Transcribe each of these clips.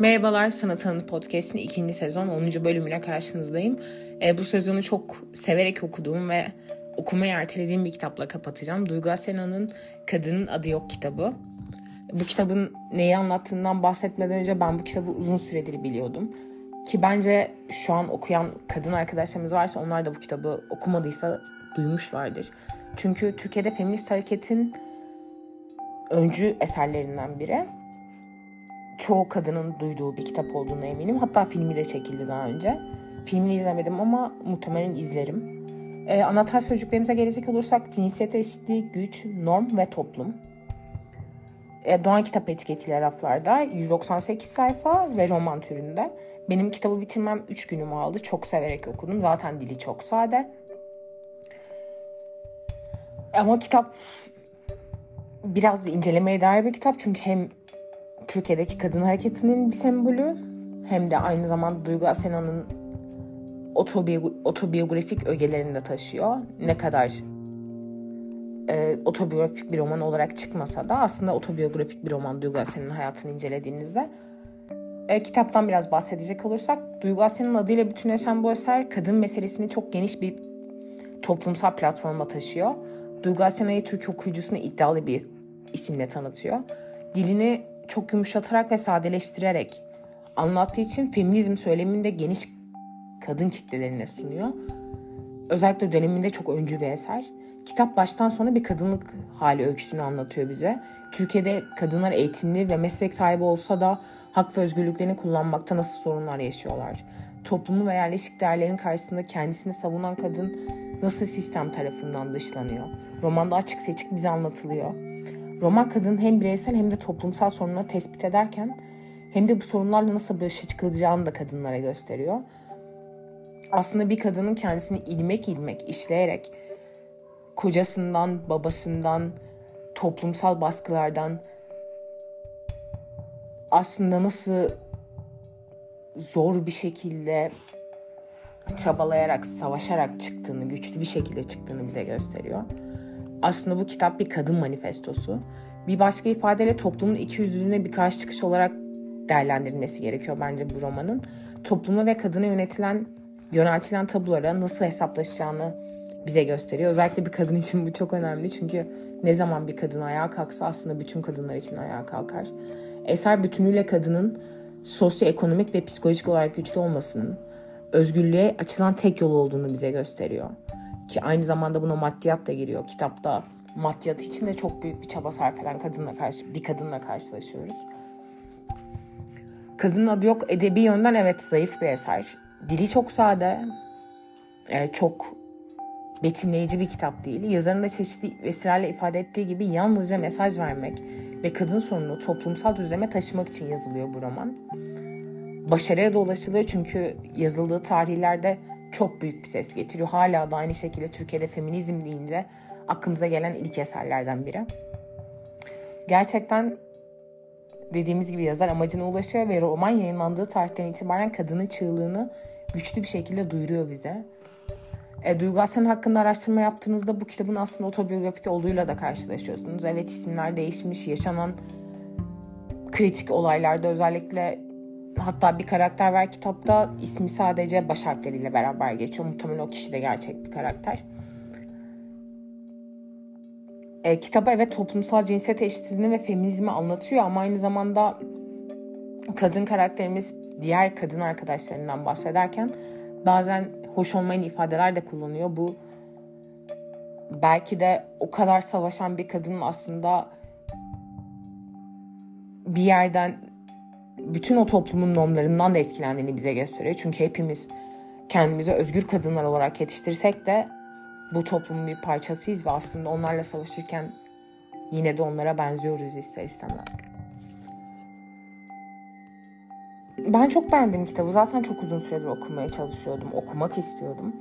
Merhabalar Sanat Anı Podcast'in ikinci sezon 10. bölümüne karşınızdayım. E, bu sezonu çok severek okuduğum ve okumayı ertelediğim bir kitapla kapatacağım. Duygu Asena'nın Kadının Adı Yok kitabı. Bu kitabın neyi anlattığından bahsetmeden önce ben bu kitabı uzun süredir biliyordum. Ki bence şu an okuyan kadın arkadaşlarımız varsa onlar da bu kitabı okumadıysa duymuşlardır. Çünkü Türkiye'de feminist hareketin öncü eserlerinden biri çoğu kadının duyduğu bir kitap olduğuna eminim. Hatta filmi de çekildi daha önce. Filmini izlemedim ama muhtemelen izlerim. Ee, anahtar sözcüklerimize gelecek olursak cinsiyet eşitliği, güç, norm ve toplum. Ee, Doğan kitap etiketiyle raflarda 198 sayfa ve roman türünde. Benim kitabı bitirmem 3 günümü aldı. Çok severek okudum. Zaten dili çok sade. Ama kitap biraz incelemeye dair bir kitap. Çünkü hem Türkiye'deki kadın hareketinin bir sembolü hem de aynı zamanda Duygu Asena'nın otobiyografik ögelerini de taşıyor. Ne kadar e, otobiyografik bir roman olarak çıkmasa da aslında otobiyografik bir roman Duygu Asena'nın hayatını incelediğinizde. E, kitaptan biraz bahsedecek olursak Duygu Asena'nın adıyla bütünleşen bu eser kadın meselesini çok geniş bir toplumsal platforma taşıyor. Duygu Asena'yı Türk okuyucusuna iddialı bir isimle tanıtıyor. Dilini çok yumuşatarak ve sadeleştirerek anlattığı için feminizm söylemini de geniş kadın kitlelerine sunuyor. Özellikle döneminde çok öncü bir eser. Kitap baştan sona bir kadınlık hali öyküsünü anlatıyor bize. Türkiye'de kadınlar eğitimli ve meslek sahibi olsa da hak ve özgürlüklerini kullanmakta nasıl sorunlar yaşıyorlar? Toplumu ve yerleşik değerlerin karşısında kendisini savunan kadın nasıl sistem tarafından dışlanıyor? Romanda açık seçik bize anlatılıyor. Roman kadının hem bireysel hem de toplumsal sorunları tespit ederken hem de bu sorunlarla nasıl başa çıkılacağını da kadınlara gösteriyor. Aslında bir kadının kendisini ilmek ilmek işleyerek kocasından, babasından, toplumsal baskılardan aslında nasıl zor bir şekilde çabalayarak, savaşarak çıktığını, güçlü bir şekilde çıktığını bize gösteriyor. Aslında bu kitap bir kadın manifestosu. Bir başka ifadeyle toplumun iki yüzlülüğüne bir karşı çıkış olarak değerlendirilmesi gerekiyor bence bu romanın. Topluma ve kadına yönetilen, yöneltilen tabulara nasıl hesaplaşacağını bize gösteriyor. Özellikle bir kadın için bu çok önemli çünkü ne zaman bir kadın ayağa kalksa aslında bütün kadınlar için ayağa kalkar. Eser bütünüyle kadının sosyoekonomik ve psikolojik olarak güçlü olmasının özgürlüğe açılan tek yol olduğunu bize gösteriyor. Ki aynı zamanda buna maddiyat da giriyor. Kitapta maddiyat için de çok büyük bir çaba sarf eden kadınla karşı, bir kadınla karşılaşıyoruz. Kadının adı yok. Edebi yönden evet zayıf bir eser. Dili çok sade. E, çok betimleyici bir kitap değil. Yazarın da çeşitli vesilelerle ifade ettiği gibi yalnızca mesaj vermek ve kadın sorununu toplumsal düzleme taşımak için yazılıyor bu roman. Başarıya da ulaşılıyor çünkü yazıldığı tarihlerde çok büyük bir ses getiriyor. Hala da aynı şekilde Türkiye'de feminizm deyince aklımıza gelen ilk eserlerden biri. Gerçekten dediğimiz gibi yazar amacına ulaşıyor ve roman yayınlandığı tarihten itibaren kadının çığlığını güçlü bir şekilde duyuruyor bize. E, Duygu Aslan hakkında araştırma yaptığınızda bu kitabın aslında otobiyografik olduğuyla da karşılaşıyorsunuz. Evet isimler değişmiş, yaşanan kritik olaylarda özellikle hatta bir karakter var kitapta ismi sadece baş harfleriyle beraber geçiyor. Muhtemelen o kişi de gerçek bir karakter. E, kitaba evet toplumsal cinsiyet eşitsizliğini ve feminizmi anlatıyor ama aynı zamanda kadın karakterimiz diğer kadın arkadaşlarından bahsederken bazen hoş olmayan ifadeler de kullanıyor. Bu belki de o kadar savaşan bir kadının aslında bir yerden bütün o toplumun normlarından da etkilendiğini bize gösteriyor. Çünkü hepimiz kendimizi özgür kadınlar olarak yetiştirsek de bu toplumun bir parçasıyız ve aslında onlarla savaşırken yine de onlara benziyoruz ister istemez. Ben çok beğendim kitabı. Zaten çok uzun süredir okumaya çalışıyordum. Okumak istiyordum.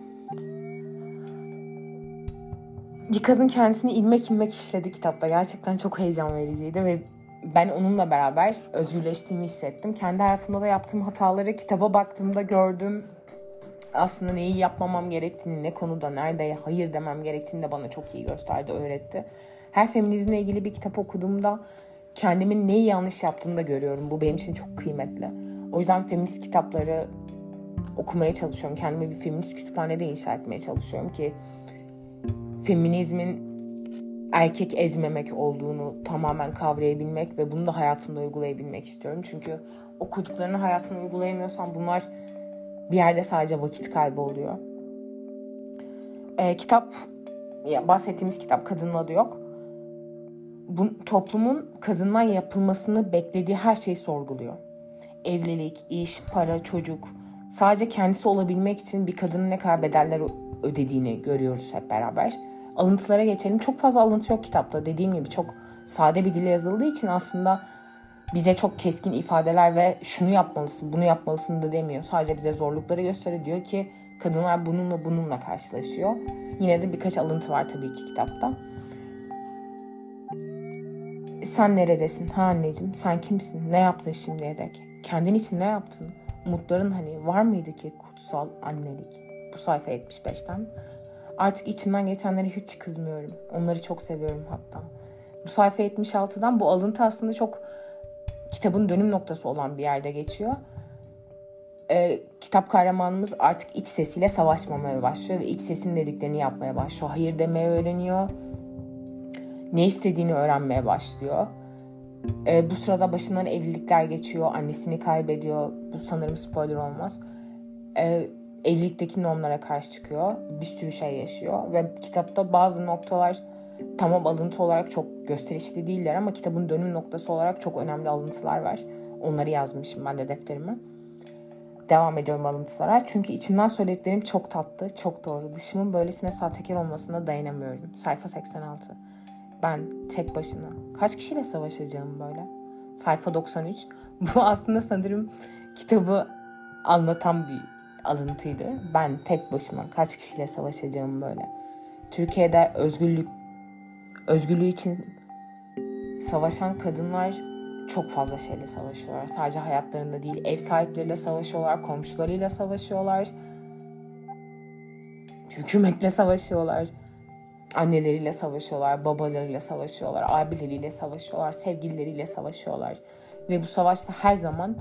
Bir kadın kendisini ilmek ilmek işledi kitapta. Gerçekten çok heyecan vericiydi ve ben onunla beraber özgürleştiğimi hissettim. Kendi hayatımda da yaptığım hataları kitaba baktığımda gördüm. Aslında neyi yapmamam gerektiğini, ne konuda, nerede hayır demem gerektiğini de bana çok iyi gösterdi, öğretti. Her feminizmle ilgili bir kitap okuduğumda kendimin neyi yanlış yaptığını da görüyorum. Bu benim için çok kıymetli. O yüzden feminist kitapları okumaya çalışıyorum. Kendime bir feminist kütüphanede inşa etmeye çalışıyorum ki feminizmin erkek ezmemek olduğunu tamamen kavrayabilmek ve bunu da hayatımda uygulayabilmek istiyorum. Çünkü okuduklarını hayatına uygulayamıyorsan bunlar bir yerde sadece vakit kaybı oluyor. Ee, kitap, ya bahsettiğimiz kitap Kadının Adı Yok. Bu, toplumun kadından yapılmasını beklediği her şeyi sorguluyor. Evlilik, iş, para, çocuk. Sadece kendisi olabilmek için bir kadının ne kadar bedeller ödediğini görüyoruz hep beraber. Alıntılara geçelim. Çok fazla alıntı yok kitapta. Dediğim gibi çok sade bir dille yazıldığı için aslında bize çok keskin ifadeler ve şunu yapmalısın, bunu yapmalısın da demiyor. Sadece bize zorlukları gösteriyor. Diyor ki kadınlar bununla bununla karşılaşıyor. Yine de birkaç alıntı var tabii ki kitapta. Sen neredesin? Ha anneciğim sen kimsin? Ne yaptın şimdiye dek? Kendin için ne yaptın? Umutların hani var mıydı ki kutsal annelik? Bu sayfa 75'ten. Artık içimden geçenlere hiç kızmıyorum. Onları çok seviyorum hatta. Bu sayfa 76'dan bu alıntı aslında çok kitabın dönüm noktası olan bir yerde geçiyor. Ee, kitap kahramanımız artık iç sesiyle savaşmamaya başlıyor ve iç sesin dediklerini yapmaya başlıyor. Hayır demeye öğreniyor. Ne istediğini öğrenmeye başlıyor. Ee, bu sırada başından evlilikler geçiyor. Annesini kaybediyor. Bu sanırım spoiler olmaz. Ee, evlilikteki normlara karşı çıkıyor. Bir sürü şey yaşıyor ve kitapta bazı noktalar tamam alıntı olarak çok gösterişli değiller ama kitabın dönüm noktası olarak çok önemli alıntılar var. Onları yazmışım ben de defterime. Devam ediyorum alıntılara. Çünkü içimden söylediklerim çok tatlı, çok doğru. Dışımın böylesine sahtekar olmasına dayanamıyorum. Sayfa 86. Ben tek başına. Kaç kişiyle savaşacağım böyle? Sayfa 93. Bu aslında sanırım kitabı anlatan bir alıntıydı. Ben tek başıma kaç kişiyle savaşacağım böyle. Türkiye'de özgürlük özgürlüğü için savaşan kadınlar çok fazla şeyle savaşıyorlar. Sadece hayatlarında değil, ev sahipleriyle savaşıyorlar, komşularıyla savaşıyorlar. Hükümetle savaşıyorlar. Anneleriyle savaşıyorlar, babalarıyla savaşıyorlar, abileriyle savaşıyorlar, sevgilileriyle savaşıyorlar. Ve bu savaşta her zaman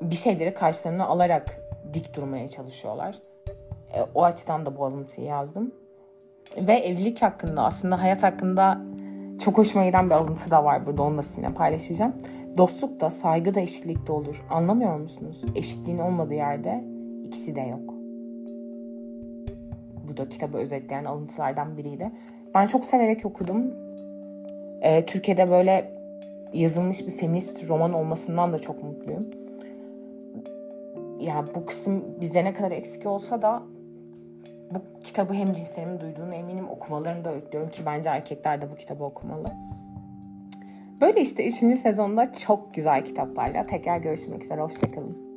bir şeyleri karşılarına alarak dik durmaya çalışıyorlar. E, o açıdan da bu alıntıyı yazdım. Ve evlilik hakkında aslında hayat hakkında çok hoşuma giden bir alıntı da var burada. Onu da sizinle paylaşacağım. Dostluk da saygı da eşitlik de olur. Anlamıyor musunuz? Eşitliğin olmadığı yerde ikisi de yok. Bu da kitabı özetleyen alıntılardan biriydi. Ben çok severek okudum. Ee, Türkiye'de böyle yazılmış bir feminist roman olmasından da çok mutluyum. Ya bu kısım bizde ne kadar eksik olsa da bu kitabı hem cinslerimin duyduğunu eminim okumalarını da öğütlüyorum ki bence erkekler de bu kitabı okumalı. Böyle işte 3. sezonda çok güzel kitaplarla tekrar görüşmek üzere. Hoşçakalın.